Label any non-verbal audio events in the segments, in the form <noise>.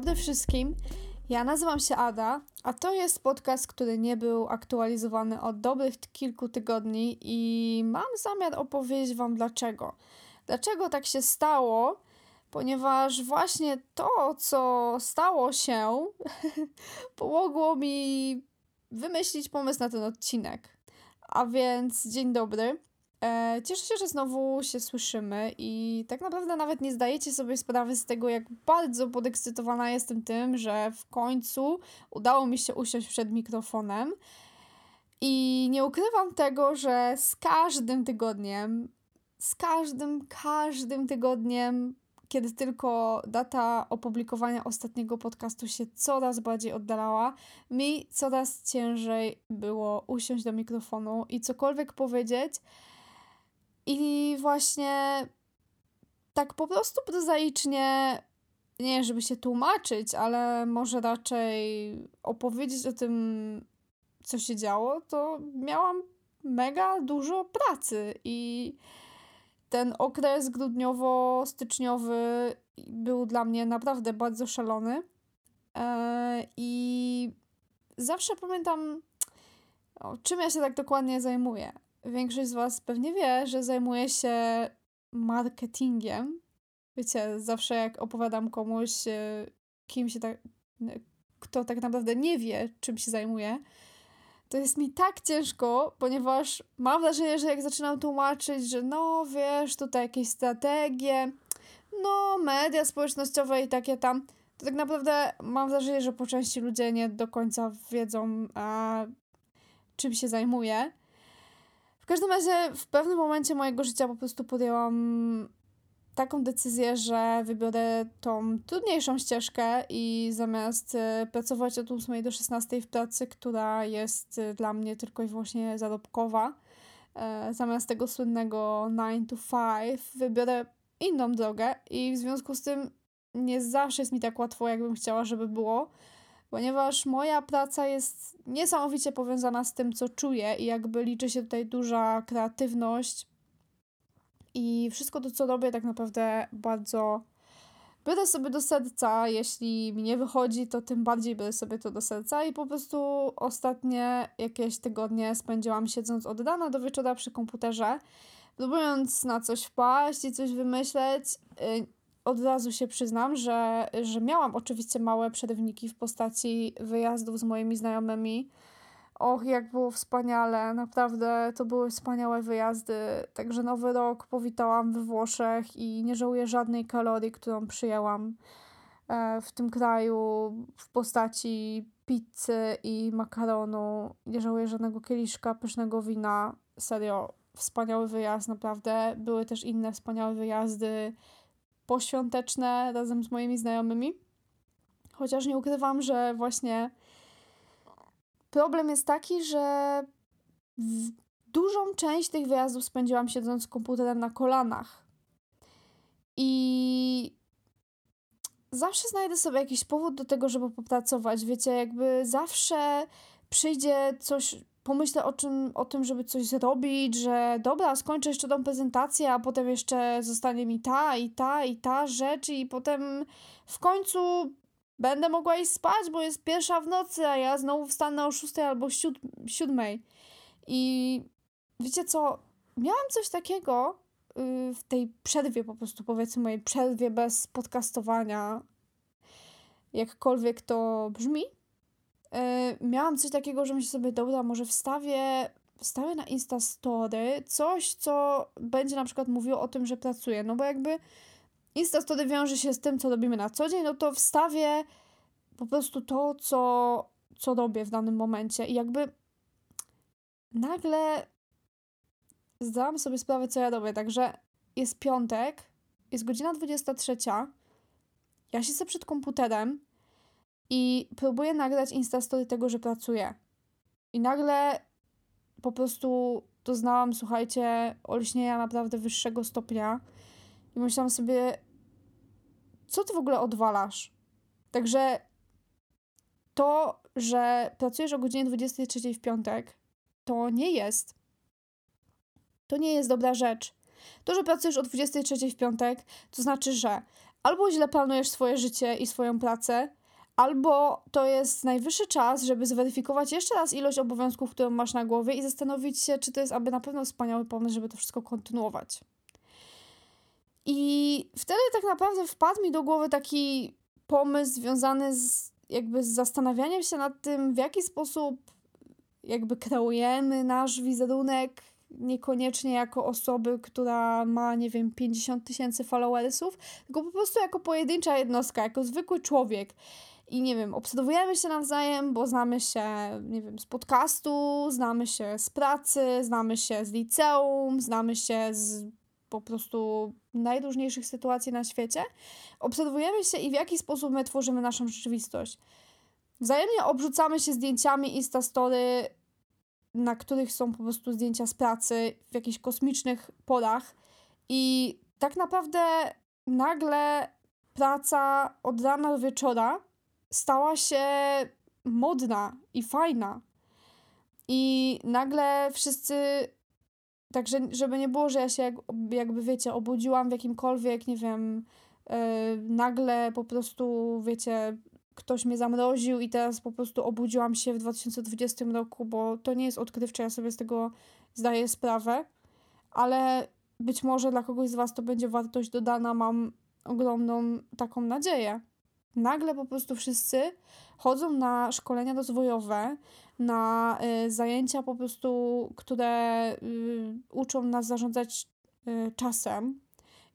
Dobry wszystkim. Ja nazywam się Ada, a to jest podcast, który nie był aktualizowany od dobrych kilku tygodni i mam zamiar opowiedzieć Wam dlaczego. Dlaczego tak się stało? Ponieważ właśnie to, co stało się, <laughs> pomogło mi wymyślić pomysł na ten odcinek. A więc dzień dobry. E, cieszę się, że znowu się słyszymy i tak naprawdę nawet nie zdajecie sobie sprawy z tego, jak bardzo podekscytowana jestem tym, że w końcu udało mi się usiąść przed mikrofonem. I nie ukrywam tego, że z każdym tygodniem, z każdym, każdym tygodniem, kiedy tylko data opublikowania ostatniego podcastu się coraz bardziej oddalała, mi coraz ciężej było usiąść do mikrofonu i cokolwiek powiedzieć i właśnie tak po prostu prozaicznie, nie żeby się tłumaczyć, ale może raczej opowiedzieć o tym, co się działo, to miałam mega dużo pracy i ten okres grudniowo-styczniowy był dla mnie naprawdę bardzo szalony. E, I zawsze pamiętam, czym ja się tak dokładnie zajmuję. Większość z Was pewnie wie, że zajmuję się marketingiem. Wiecie, zawsze jak opowiadam komuś, e, kim się tak, kto tak naprawdę nie wie, czym się zajmuje, to jest mi tak ciężko, ponieważ mam wrażenie, że jak zaczynam tłumaczyć, że no wiesz, tutaj jakieś strategie, no media społecznościowe i takie tam, to tak naprawdę mam wrażenie, że po części ludzie nie do końca wiedzą, a, czym się zajmuję każdym razie w pewnym momencie mojego życia po prostu podjęłam taką decyzję, że wybiorę tą trudniejszą ścieżkę i zamiast e, pracować od 8 do 16 w pracy, która jest e, dla mnie tylko i wyłącznie zarobkowa, e, zamiast tego słynnego 9 to 5 wybiorę inną drogę i w związku z tym nie zawsze jest mi tak łatwo, jakbym chciała, żeby było, ponieważ moja praca jest niesamowicie powiązana z tym, co czuję i jakby liczy się tutaj duża kreatywność i wszystko to, co robię, tak naprawdę bardzo biorę sobie do serca. Jeśli mi nie wychodzi, to tym bardziej biorę sobie to do serca i po prostu ostatnie jakieś tygodnie spędziłam siedząc od rana do wieczora przy komputerze, próbując na coś wpaść i coś wymyśleć. Od razu się przyznam, że, że miałam oczywiście małe przerywniki w postaci wyjazdów z moimi znajomymi. Och, jak było wspaniale, naprawdę to były wspaniałe wyjazdy. Także nowy rok powitałam we Włoszech i nie żałuję żadnej kalorii, którą przyjęłam e, w tym kraju w postaci pizzy i makaronu. Nie żałuję żadnego kieliszka pysznego wina. Serio, wspaniały wyjazd, naprawdę. Były też inne wspaniałe wyjazdy poświąteczne razem z moimi znajomymi. Chociaż nie ukrywam, że właśnie problem jest taki, że dużą część tych wyjazdów spędziłam siedząc z komputerem na kolanach. I zawsze znajdę sobie jakiś powód do tego, żeby popracować. Wiecie, jakby zawsze przyjdzie coś pomyślę o, czym, o tym, żeby coś zrobić, że dobra, skończę jeszcze tą prezentację, a potem jeszcze zostanie mi ta i ta i ta rzecz i potem w końcu będę mogła iść spać, bo jest pierwsza w nocy, a ja znowu wstanę o szóstej albo siód siódmej. I wiecie co, miałam coś takiego yy, w tej przerwie po prostu, powiedzmy mojej przerwie bez podcastowania, jakkolwiek to brzmi, yy, miałam coś takiego, że myślę sobie, dobra, może wstawię, wstawię na Instastory coś, co będzie na przykład mówiło o tym, że pracuję, no bo jakby Instastory wiąże się z tym, co robimy na co dzień, no to wstawię po prostu to, co, co robię w danym momencie. I jakby nagle zdałam sobie sprawę, co ja robię, także jest piątek, jest godzina 23, ja siedzę przed komputerem i próbuję nagrać Instastory tego, że pracuję. I nagle po prostu doznałam, słuchajcie, olśnienia naprawdę wyższego stopnia i myślałam sobie, co ty w ogóle odwalasz? Także to, że pracujesz o godzinie 23 w piątek, to nie jest. To nie jest dobra rzecz. To, że pracujesz o 23 w piątek, to znaczy, że albo źle planujesz swoje życie i swoją pracę, albo to jest najwyższy czas, żeby zweryfikować jeszcze raz ilość obowiązków, które masz na głowie i zastanowić się, czy to jest aby na pewno wspaniały pomysł, żeby to wszystko kontynuować. I wtedy tak naprawdę wpadł mi do głowy taki pomysł związany z jakby z zastanawianiem się nad tym, w jaki sposób jakby kreujemy nasz wizerunek, niekoniecznie jako osoby, która ma, nie wiem, 50 tysięcy followersów, tylko po prostu jako pojedyncza jednostka, jako zwykły człowiek. I nie wiem, obserwujemy się nawzajem, bo znamy się, nie wiem, z podcastu, znamy się z pracy, znamy się z liceum, znamy się z po prostu najróżniejszych sytuacji na świecie. Obserwujemy się i w jaki sposób my tworzymy naszą rzeczywistość. Wzajemnie obrzucamy się zdjęciami Instastory, na których są po prostu zdjęcia z pracy w jakichś kosmicznych polach i tak naprawdę nagle praca od rana do wieczora stała się modna i fajna. I nagle wszyscy, także żeby nie było, że ja się jakby wiecie, obudziłam w jakimkolwiek, nie wiem, yy, nagle po prostu, wiecie, ktoś mnie zamroził i teraz po prostu obudziłam się w 2020 roku, bo to nie jest odkrywcze, ja sobie z tego zdaję sprawę, ale być może dla kogoś z Was to będzie wartość dodana, mam ogromną taką nadzieję. Nagle po prostu wszyscy chodzą na szkolenia rozwojowe, na y, zajęcia po prostu, które y, uczą nas zarządzać y, czasem,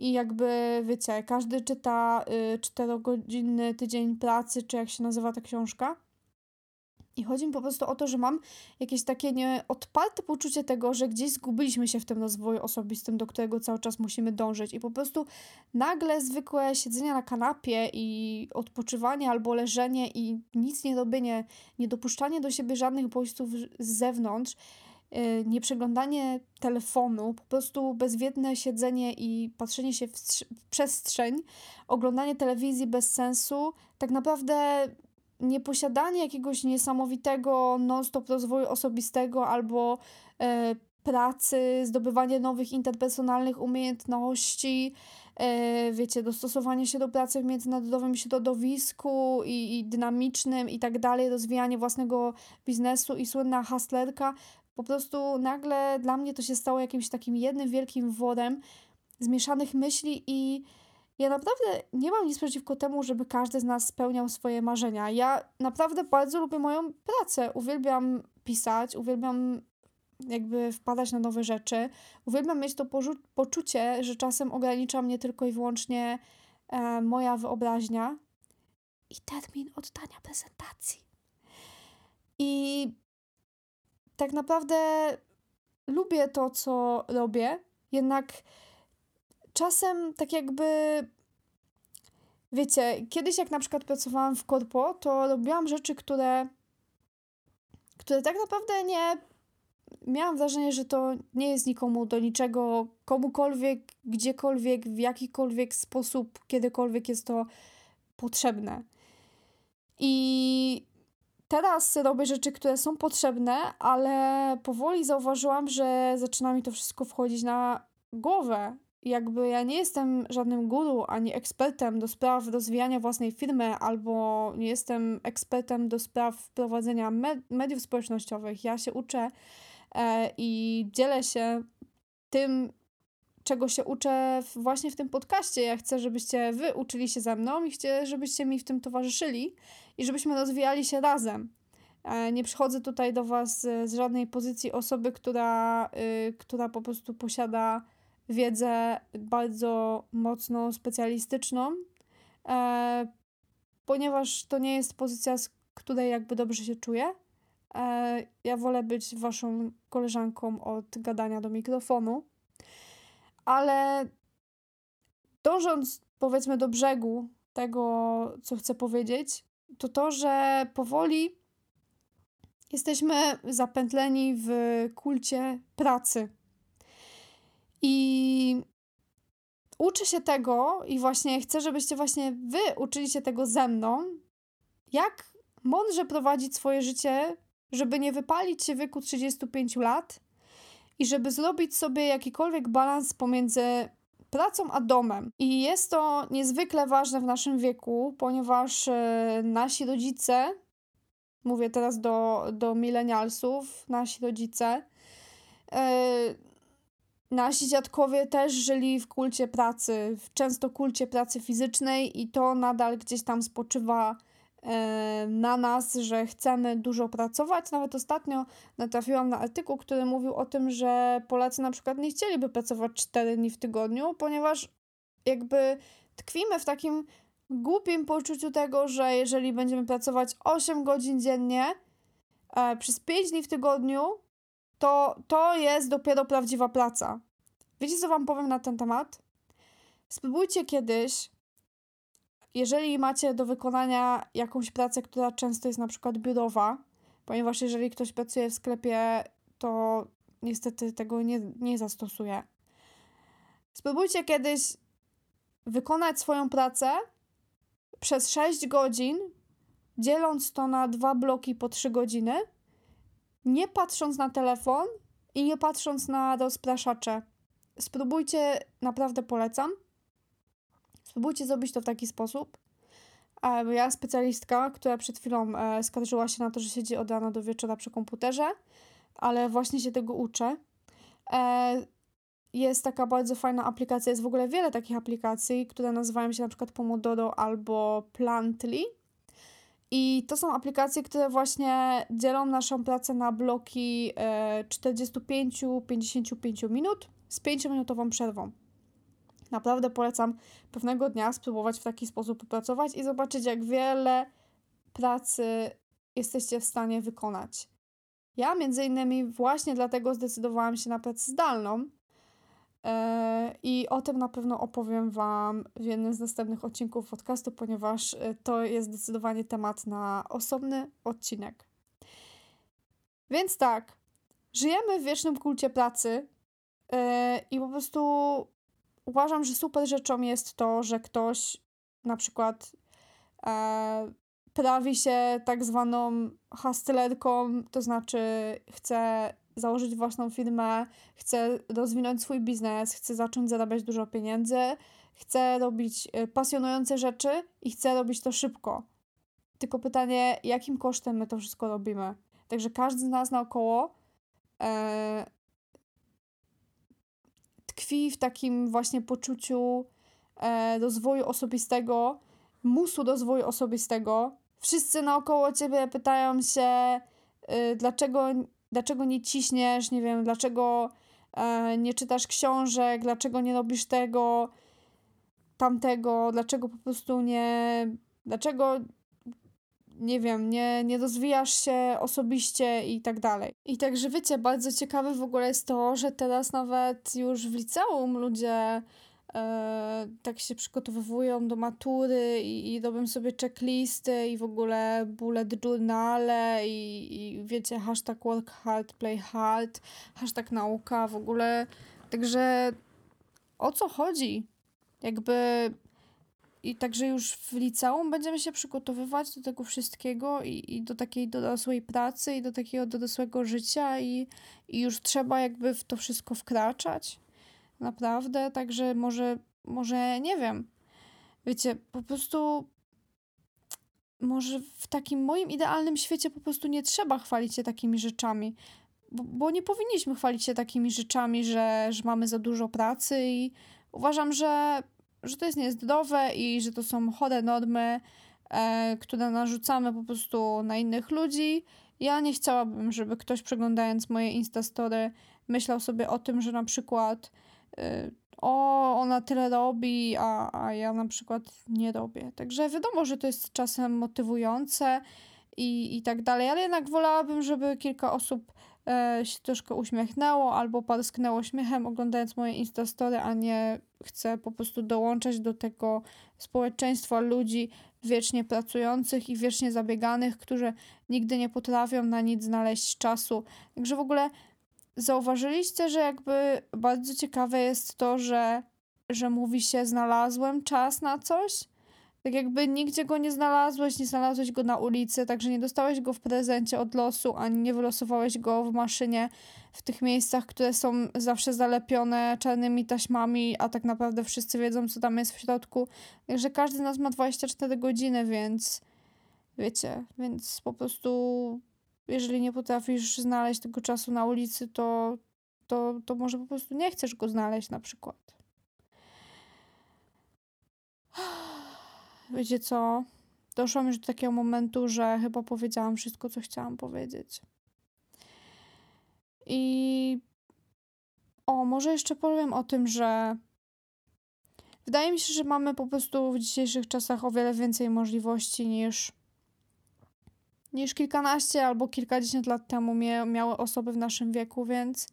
i jakby, wiecie, każdy czyta y, czterogodzinny tydzień pracy, czy jak się nazywa ta książka. I chodzi mi po prostu o to, że mam jakieś takie nieodparte poczucie tego, że gdzieś zgubiliśmy się w tym rozwoju osobistym, do którego cały czas musimy dążyć. I po prostu nagle zwykłe siedzenie na kanapie i odpoczywanie albo leżenie i nic nie robienie, nie dopuszczanie do siebie żadnych bodźców z zewnątrz Y, nieprzeglądanie telefonu, po prostu bezwiedne siedzenie i patrzenie się w, w przestrzeń, oglądanie telewizji bez sensu, tak naprawdę nieposiadanie jakiegoś niesamowitego non-stop rozwoju osobistego albo e, pracy, zdobywanie nowych interpersonalnych umiejętności, e, wiecie, dostosowanie się do pracy w międzynarodowym środowisku i, i dynamicznym i tak dalej, rozwijanie własnego biznesu i słynna hustlerka. Po prostu nagle dla mnie to się stało jakimś takim jednym wielkim worem zmieszanych myśli i ja naprawdę nie mam nic przeciwko temu, żeby każdy z nas spełniał swoje marzenia. Ja naprawdę bardzo lubię moją pracę. Uwielbiam pisać, uwielbiam jakby wpadać na nowe rzeczy. Uwielbiam mieć to poczucie, że czasem ogranicza mnie tylko i wyłącznie e, moja wyobraźnia i termin oddania prezentacji. I tak naprawdę lubię to, co robię, jednak czasem tak jakby. Wiecie, kiedyś jak na przykład pracowałam w korpo, to robiłam rzeczy, które, które tak naprawdę nie. Miałam wrażenie, że to nie jest nikomu do niczego, komukolwiek, gdziekolwiek, w jakikolwiek sposób, kiedykolwiek jest to potrzebne. I teraz robię rzeczy, które są potrzebne, ale powoli zauważyłam, że zaczyna mi to wszystko wchodzić na głowę. Jakby ja nie jestem żadnym guru ani ekspertem do spraw rozwijania własnej firmy, albo nie jestem ekspertem do spraw prowadzenia mediów społecznościowych. Ja się uczę e, i dzielę się tym, czego się uczę właśnie w tym podcaście. Ja chcę, żebyście wy uczyli się ze mną i chcę, żebyście mi w tym towarzyszyli i żebyśmy rozwijali się razem. E, nie przychodzę tutaj do Was z żadnej pozycji osoby, która, y, która po prostu posiada wiedzę bardzo mocno specjalistyczną, e, ponieważ to nie jest pozycja, z której jakby dobrze się czuję. E, ja wolę być Waszą koleżanką od gadania do mikrofonu ale dążąc powiedzmy do brzegu tego, co chcę powiedzieć, to to, że powoli jesteśmy zapętleni w kulcie pracy. I uczę się tego i właśnie chcę, żebyście właśnie wy uczyli się tego ze mną, jak mądrze prowadzić swoje życie, żeby nie wypalić się w wieku 35 lat i żeby zrobić sobie jakikolwiek balans pomiędzy pracą a domem. I jest to niezwykle ważne w naszym wieku, ponieważ e, nasi rodzice, mówię teraz do, do milenialsów, nasi rodzice, e, nasi dziadkowie też żyli w kulcie pracy, w często kulcie pracy fizycznej i to nadal gdzieś tam spoczywa E, na nas, że chcemy dużo pracować. Nawet ostatnio natrafiłam na artykuł, który mówił o tym, że Polacy na przykład nie chcieliby pracować 4 dni w tygodniu, ponieważ jakby tkwimy w takim głupim poczuciu tego, że jeżeli będziemy pracować 8 godzin dziennie e, przez 5 dni w tygodniu, to to jest dopiero prawdziwa praca. Wiecie, co Wam powiem na ten temat? Spróbujcie kiedyś jeżeli macie do wykonania jakąś pracę, która często jest na przykład biurowa, ponieważ jeżeli ktoś pracuje w sklepie, to niestety tego nie, nie zastosuje. Spróbujcie kiedyś wykonać swoją pracę przez 6 godzin, dzieląc to na dwa bloki po 3 godziny, nie patrząc na telefon i nie patrząc na rozpraszacze. Spróbujcie, naprawdę polecam. Spróbujcie zrobić to w taki sposób. Ja, specjalistka, która przed chwilą e, skarżyła się na to, że siedzi od rana do wieczora przy komputerze, ale właśnie się tego uczę. E, jest taka bardzo fajna aplikacja, jest w ogóle wiele takich aplikacji, które nazywają się na przykład Pomodoro albo Plantly. I to są aplikacje, które właśnie dzielą naszą pracę na bloki 45-55 e, minut z 5-minutową przerwą. Naprawdę polecam pewnego dnia spróbować w taki sposób popracować i zobaczyć, jak wiele pracy jesteście w stanie wykonać. Ja między innymi właśnie dlatego zdecydowałam się na pracę zdalną i o tym na pewno opowiem Wam w jednym z następnych odcinków podcastu, ponieważ e, to jest zdecydowanie temat na osobny odcinek. Więc tak, żyjemy w wiecznym kulcie pracy yy, i po prostu uważam, że super rzeczą jest to, że ktoś na przykład e, prawi się tak zwaną hustlerką, to znaczy chce założyć własną firmę, chce rozwinąć swój biznes, chce zacząć zarabiać dużo pieniędzy, chce robić e, pasjonujące rzeczy i chce robić to szybko. Tylko pytanie, jakim kosztem my to wszystko robimy? Także każdy z nas naokoło e, tkwi w takim właśnie poczuciu e, rozwoju osobistego, musu rozwoju osobistego. Wszyscy naokoło ciebie pytają się, e, dlaczego, dlaczego nie ciśniesz, nie wiem, dlaczego e, nie czytasz książek, dlaczego nie robisz tego, tamtego, dlaczego po prostu nie, dlaczego nie wiem, nie, nie rozwijasz się osobiście i tak dalej. I także wiecie, bardzo ciekawe w ogóle jest to, że teraz nawet już w liceum ludzie e, tak się przygotowują do matury i, i robią sobie checklisty i w ogóle bullet journale i, i wiecie, hashtag work hard, play hard, hashtag nauka w ogóle. Także o co chodzi? Jakby i także już w liceum będziemy się przygotowywać do tego wszystkiego i, i do takiej dorosłej pracy i do takiego dorosłego życia i, i już trzeba jakby w to wszystko wkraczać. Naprawdę, także może, może nie wiem. Wiecie, po prostu może w takim moim idealnym świecie po prostu nie trzeba chwalić się takimi rzeczami. Bo, bo nie powinniśmy chwalić się takimi rzeczami, że, że mamy za dużo pracy i uważam, że że to jest niezdrowe i że to są chore normy, e, które narzucamy po prostu na innych ludzi. Ja nie chciałabym, żeby ktoś przeglądając moje Instastory myślał sobie o tym, że na przykład o, ona tyle robi, a, a ja na przykład nie robię. Także wiadomo, że to jest czasem motywujące i, i tak dalej, ale jednak wolałabym, żeby kilka osób e, się troszkę uśmiechnęło albo parsknęło śmiechem oglądając moje Instastory, a nie chcę po prostu dołączać do tego społeczeństwa ludzi wiecznie pracujących i wiecznie zabieganych, którzy nigdy nie potrafią na nic znaleźć czasu. Także w ogóle zauważyliście, że jakby bardzo ciekawe jest to, że, że mówi się znalazłem czas na coś, Tak jakby nigdzie go nie znalazłeś, nie znalazłeś go na ulicy, także nie dostałeś go w prezencie od losu, ani nie wylosowałeś go w maszynie w tych miejscach, które są zawsze zalepione czarnymi taśmami, a tak naprawdę wszyscy wiedzą, co tam jest w środku. Także każdy z nas ma 24 godziny, więc wiecie, więc po prostu jeżeli nie potrafisz znaleźć tego czasu na ulicy, to, to, to może po prostu nie chcesz go znaleźć na przykład. <gasps> Wiecie co? Doszłam już do takiego momentu, że chyba powiedziałam wszystko, co chciałam powiedzieć. I o, może jeszcze powiem o tym, że wydaje mi się, że mamy po prostu w dzisiejszych czasach o wiele więcej możliwości niż niż kilkanaście albo kilkadziesiąt lat temu mia miały osoby w naszym wieku, więc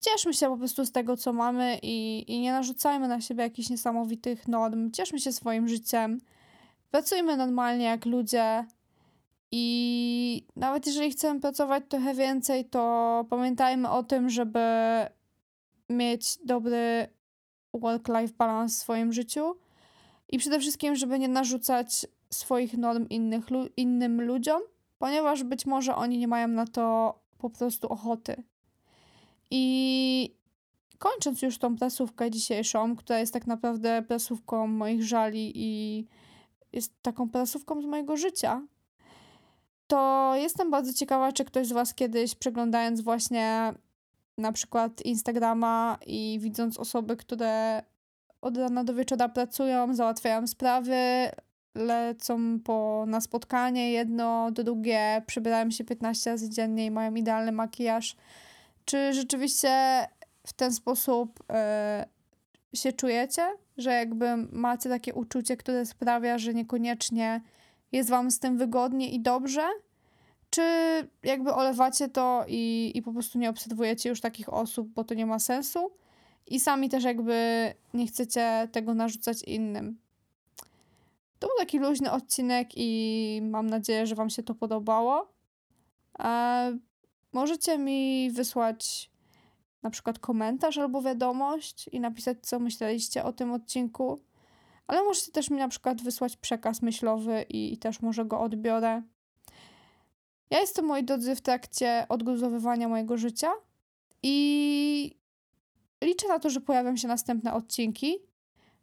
cieszmy się po prostu z tego, co mamy i, i nie narzucajmy na siebie jakichś niesamowitych norm. Cieszmy się swoim życiem. Pracujmy normalnie jak ludzie. I nawet jeżeli chcemy pracować trochę więcej, to pamiętajmy o tym, żeby mieć dobry work-life balance w swoim życiu. I przede wszystkim, żeby nie narzucać swoich norm innych, innym ludziom, ponieważ być może oni nie mają na to po prostu ochoty. I kończąc już tą prasówkę dzisiejszą, która jest tak naprawdę prasówką moich żali i jest taką prasówką z mojego życia, to jestem bardzo ciekawa, czy ktoś z Was kiedyś przeglądając właśnie na przykład Instagrama i widząc osoby, które od rana do wieczora pracują, załatwiają sprawy, lecą po, na spotkanie jedno, drugie, przybierają się 15 razy dziennie i mają idealny makijaż. Czy rzeczywiście w ten sposób y, się czujecie? Że jakby macie takie uczucie, które sprawia, że niekoniecznie jest wam z tym wygodnie i dobrze? Czy jakby olewacie to i, i po prostu nie obserwujecie już takich osób, bo to nie ma sensu? I sami też jakby nie chcecie tego narzucać innym. To był taki luźny odcinek i mam nadzieję, że Wam się to podobało. E, możecie mi wysłać na przykład komentarz albo wiadomość i napisać, co myśleliście o tym odcinku. Ale możecie też mi na przykład wysłać przekaz myślowy i, i też może go odbiorę. Ja jestem, moi drodzy, w trakcie odgruzowywania mojego życia i liczę na to, że pojawią się następne odcinki,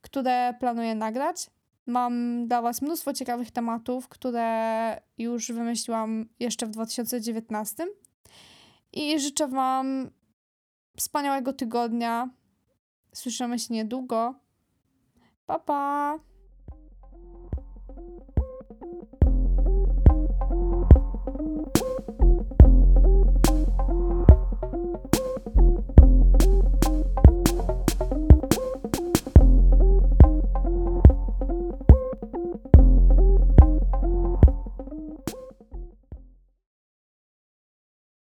które planuję nagrać. Mam dla Was mnóstwo ciekawych tematów, które już wymyśliłam jeszcze w 2019. I życzę Wam wspaniałego tygodnia. Słyszymy się niedługo. Pa, pa!